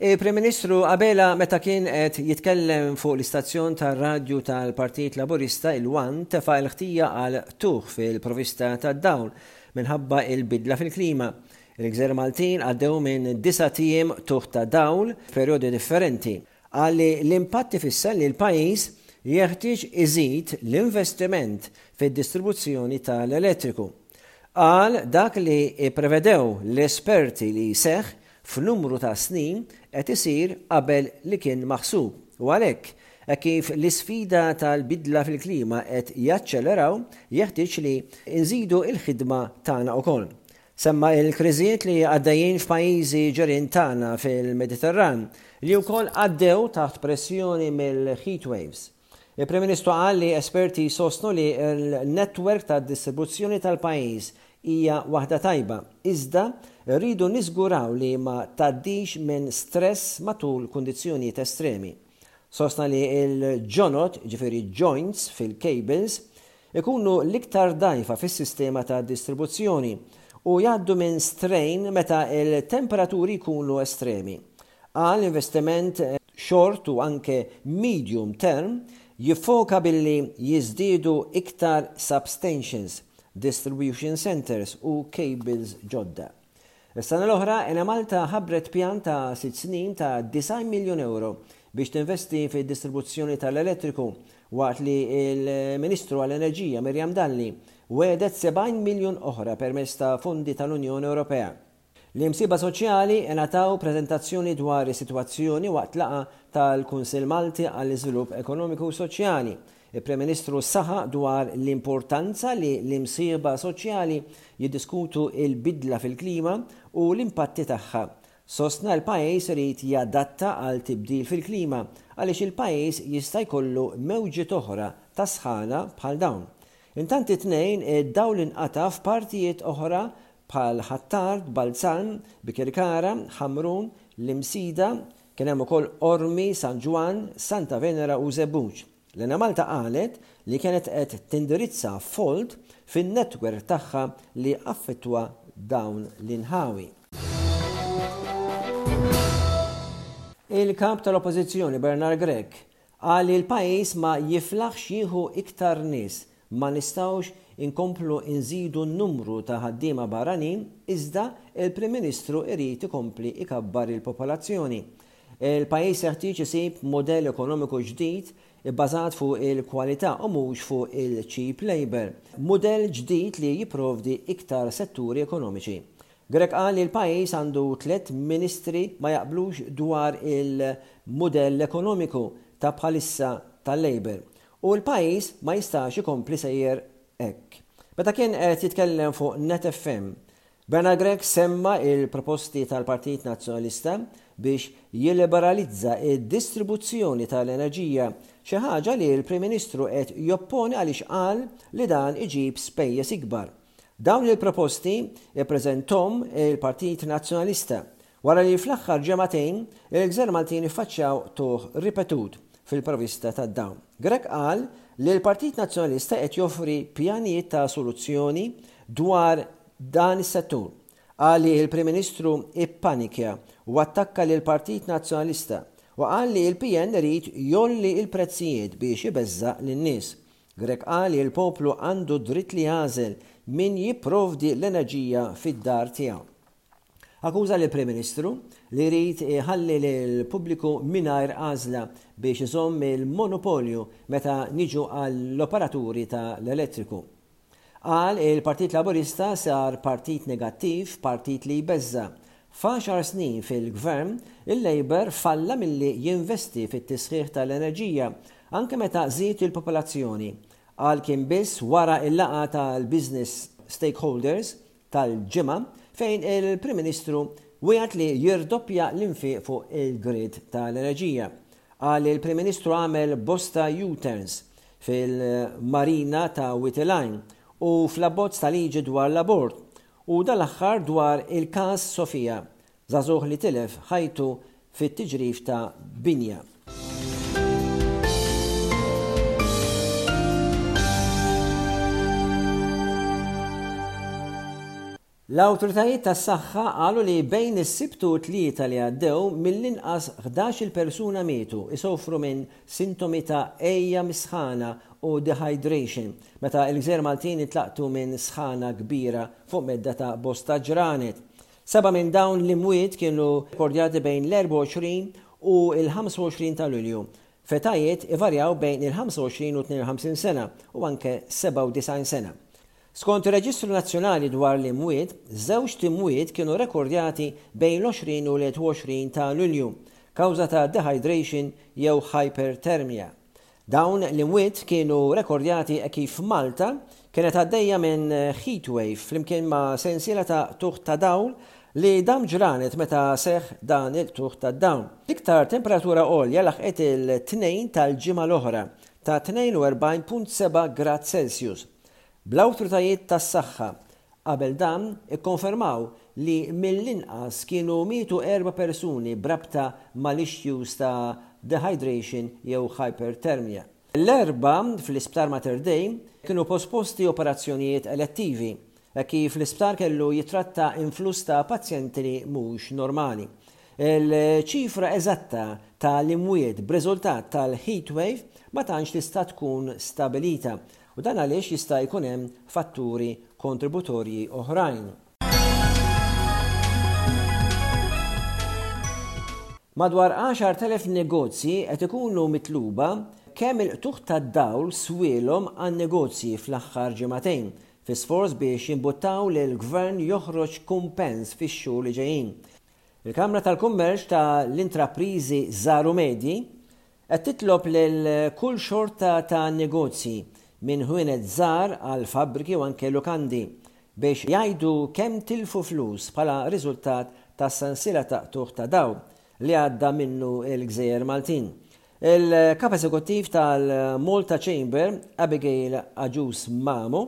Il-Prim Ministru Abela meta kien qed jitkellem fuq l-istazzjon tar-radju tal-Partit Laburista il-Wan tefa' l-ħtija għal tuħ fil-provista tad-dawl minħabba il-bidla fil-klima. Il-Gżejjer Maltin għaddew minn disgħat ijiem tuħt ta' dawl f'perjodi differenti. Qal li l-impatt ifisser li l-pajjiż jeħtieġ iżid l-investiment fid-distribuzzjoni tal-elettriku. Qal dak li pprevedew l-esperti li jseħħ f'numru ta' snin qed isir qabel li kien maħsub u għalhekk, hekk kif l-isfida tal-bidla fil-klima qed jaċċeleraw, jeħtieġ li nżidu l-ħidma tagħna wkoll. Semma l-kriżijiet li għaddejjin f'pajjiżi ġirien tagħna fil-Mediterran, li wkoll għaddew taħt pressjoni mill-heatwaves. Il-Prim Ministru qal li esperti jsostnu li l-netwerk ta' distribuzzjoni tal-pajjiż hija waħda tajba, iżda rridu niżguraw li ma tgħaddix minn stress matul kundizzjonijiet estremi. Sostna li l-ġonot, jiġifieri joints fil-cables, ikunu l-iktar dgħajfa fis-sistema ta' distribuzzjoni u jgħaddu minn strain meta l-temperaturi jkunu estremi. A L-investiment short u anke medium term jiffoka billi jiżdiedu iktar substations, distribution centres u cables ġodda. Is-sena l-oħra, Enemalta ħabbret pjan ta' sitt snin ta' 90 miljun ewro biex tinvesti fid-distribuzzjoni tal-elettriku, waqt li l-Ministru għall-Enerġija Miriam Dalli wegħdet 70 miljun oħra permezz ta' fondi tal-Unjoni Ewropea. L-Imsieħba Soċjali ingħataw preżentazzjoni dwar is-sitwazzjoni waqt laqgħa tal-Kunsill Malti għall-Iżvilupp Ekonomiku u Soċjali, Il-Prim Ministru saħaq dwar l-importanza li l-imsieħba soċjali jiddiskutu l-bidla fil-klima u l-impatti tagħha. Sostna l-pajjiż irid jadatta għal tibdil fil-klima għaliex il-pajjiż jista' jkollu mewġiet oħra ta' sħana bħal dawn. Intant it-Tnejn id-dawl inqata' f'partijiet oħra bħal Ħ'Attard, Balzan, Bikirkara, Ħamrun, l-Imsida, Kien hemm ukoll Qormi, San Ġwann, Santa Venera u Żebbuġ. L-Enemalta qalet li kienet qed tindirizza fault fin-netwerk tagħha li affettwa dawn l-inħawi. Il-Kap tal-Oppożizzjoni Bernard Grech Qal li l-pajjiż ma jiflaħx jieħu iktar nies, ma nistgħux inkomplu nżidu n-numru ta' ħaddiema barranin iżda l-Prim Ministru irid ikompli ikabbar il-popolazzjoni. Il-pajjiż jeħtieġ isib mudell ekonomiku ġdid ibbażat fuq il-kwalità u mhux fuq il-cheap labour. Mudell ġdid li jipprovdi iktar setturi ekonomiċi Grech qal li l-pajjiż għandu tliet ministri ma jaqblux dwar il-mudell ekonomiku ta' bħalissa tal-Labour u l-pajjiż ma jistax ikompli sejjer hekk. Meta kien qed jitkellem fuq Net FM, Bernard Grech semma l-proposti tal-Partit Nazzjonalista biex jilliberalizza d-distribuzzjoni tal-enerġija, xi ħaġa li l-Prim Ministru qed jopponi għaliex qal li dan iġib spejjeż ikbar. Dawn il-proposti ippreżenthom il-Partit Nazzjonalista wara li fl-aħħar ġemgħatejn il-Gżer Maltin iffaċċjaw qtugħ ripetut fil-provista tad-dawl. Grech qal li l-Partit Nazzjonalista qed joffri pjanijiet ta' soluzzjoni dwar dan is-settur. Qal li l-Prim Ministru ippanikja u attakka lill-Partit Nazzjonalista u qal li l-PN irid jgħolli l-prezzijiet biex ibeżża' lin-nies. Grech qal li l-poplu għandu d-dritt li jagħżel min jipprovdi l-enerġija fid-dar tiegħu. Akkuża lill-Prim Ministru li jrid iħalli lill-pubbliku mingħajr għażla biex iżomm il-monopolju meta niġu għall-operaturi ta' l-elettriku. Qal il-Partit Laburista sar partit negattiv, partit li jbeżża', F'għaxar snin fil-Gvern, il-Labour falla milli jinvesti fit-tisħiħ tal-enerġija, anke meta żied il-popolazzjoni, qal kien biss wara l-laqgħa tal-Business Stakeholders tal-Ġimgħa fejn il-Prim Ministru wiegħed li jirdoppja l-infiq fuq il-grid tal-enerġija. Qal li l-Prim Ministru għamel bosta U-turns fil-marina ta' Witilajn u fl-abbozz ta' liġi dwar l-abort U dal-aħħar dwar il-każ Sofia, żagħżugħ li tilef ħajtu fit-tiġrif ta' binja. L-awtoritajiet tas-saħħa qalu li bejn is-Sibt u t-Tlieta li għaddew mill-inqas ħdax-il persuna mietu isofru minn Sintomi ta' għeja mis-sħana u dehydration meta l-gżejjer Maltin jitlaqtu minn sħana kbira fuq medda ta' bosta ġranet. Seba' minn dawn l-imwiet kienu rrekordjati bejn l-24 u l-25 ta' Lulju. F'etajiet ivarjaw bejn il-25 u 52 sena u anke 97 sena. Skont ir-Reġistru Nazzjonali dwar l-Imwiet, żewġt imwiet kienu rekordjati bejn l-20 u l-21 ta' Lulju, kawża ta' dehydration jew hyperthermia. Dawn l-imwiet kienu rekordjati hekk kif Malta kienet għaddejja minn heatwave flimkien ma' sensiela ta' qtugħ ta' dawl li dam ġranet meta seħħ dan il-qtugħ tad-dawl. L-iktar temperatura għolja laħqet il-Tnejn tal-ġimgħa l-oħra ta' 42.7 grad Celsius, Bl-awtoritajiet tas-saħħa qabel dan ikkonfermaw li mill-inqas kienu mietu erba' persuni b'rabta mal-issues ta' dehydration jew hyperthermia. L-Erbgħa fl-Isptar Mater Dei kienu posposti operazzjonijiet elettivi hekk kif l-isptar kellu jittratta influss ta' pazjenti mhux normali. Il-ċifra eżatta ta' l-imwiet b'riżultat tal-heatwave ma tantx tista' tkun stabilita u dan għaliex jista' jkun hemm fatturi kontributorji oħrajn. Madwar 10,000 negozji qed ikunu mitluba kemm il-qtugħ tad-dawl swielhom għan-negozji fl-aħħar ġimagħtejn, fi sforz biex jimbuttaw lill-Gvern joħroġ kumpens fix-xhur li ġejjin. Il-Kamra tal-Kummerċ ta' l-Intrapriżi Żgħar u Medji Qed titlob lil kull xorta ta' negozji, minn ħwienet żgħar għal fabbriki u anke lukandi, biex jgħidu kemm tilfu flus bħala riżultat tas-sensiela ta' qtugħ ta' dawl li għadda minnu l-gżejjer Maltin. Il-Kap Eżekuttiv tal-Malta Chamber, Abigail Agius Mamo,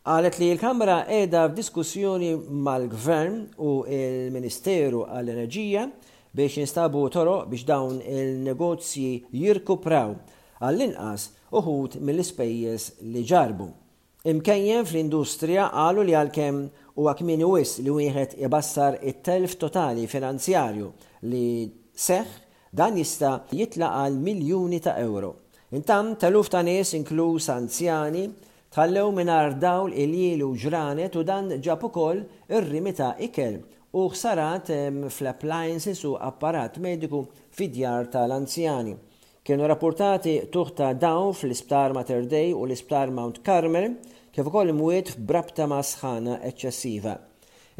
Qalet li l-Kamra qiegħda f'diskussjoni mal-Gvern u l-Ministeru għall-Enerġija biex jinstabu toroq biex dawn il-negozji jirkupraw, għall-inqas, uħud mill-ispejjeż li ġarrbu. Imkejjen fl-industrija qalu li għalkemm huwa kmieni wisq li wieħed ibassar it-telf totali finanzjarju li seħħ, dan jista' jitla' għal miljuni ta' ewro. Intant, eluf ta' nies, inkluż anzjani, Tħallew mingħajr dawl iljiel u ġranet u dan ġab ukoll ir-rimi ta' ikel u ħsarat fl-appliances u apparat mediku fid-djar ta' l-anzjani. Kienu rappurtati qtugħ ta' dawl fl-Isptar Mater Dei u l-Isptar Mount Carmel kif ukoll imwiet b'rabta ma' sħana eċċessiva.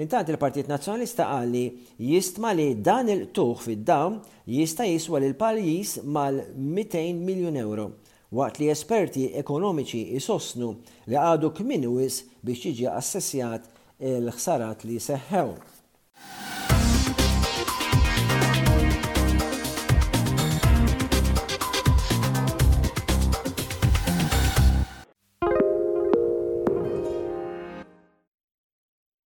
Intant il-Partit Nazzjonalista qal li jistma li dan il-qtugħ fid-dawl jista' jiswa lill-pajjiż mal-200 miljun ewro Waqt li esperti ekonomiċi jsostnu li għadu kmieni wisq biex jiġi assessjat il-ħsarat li seħħew.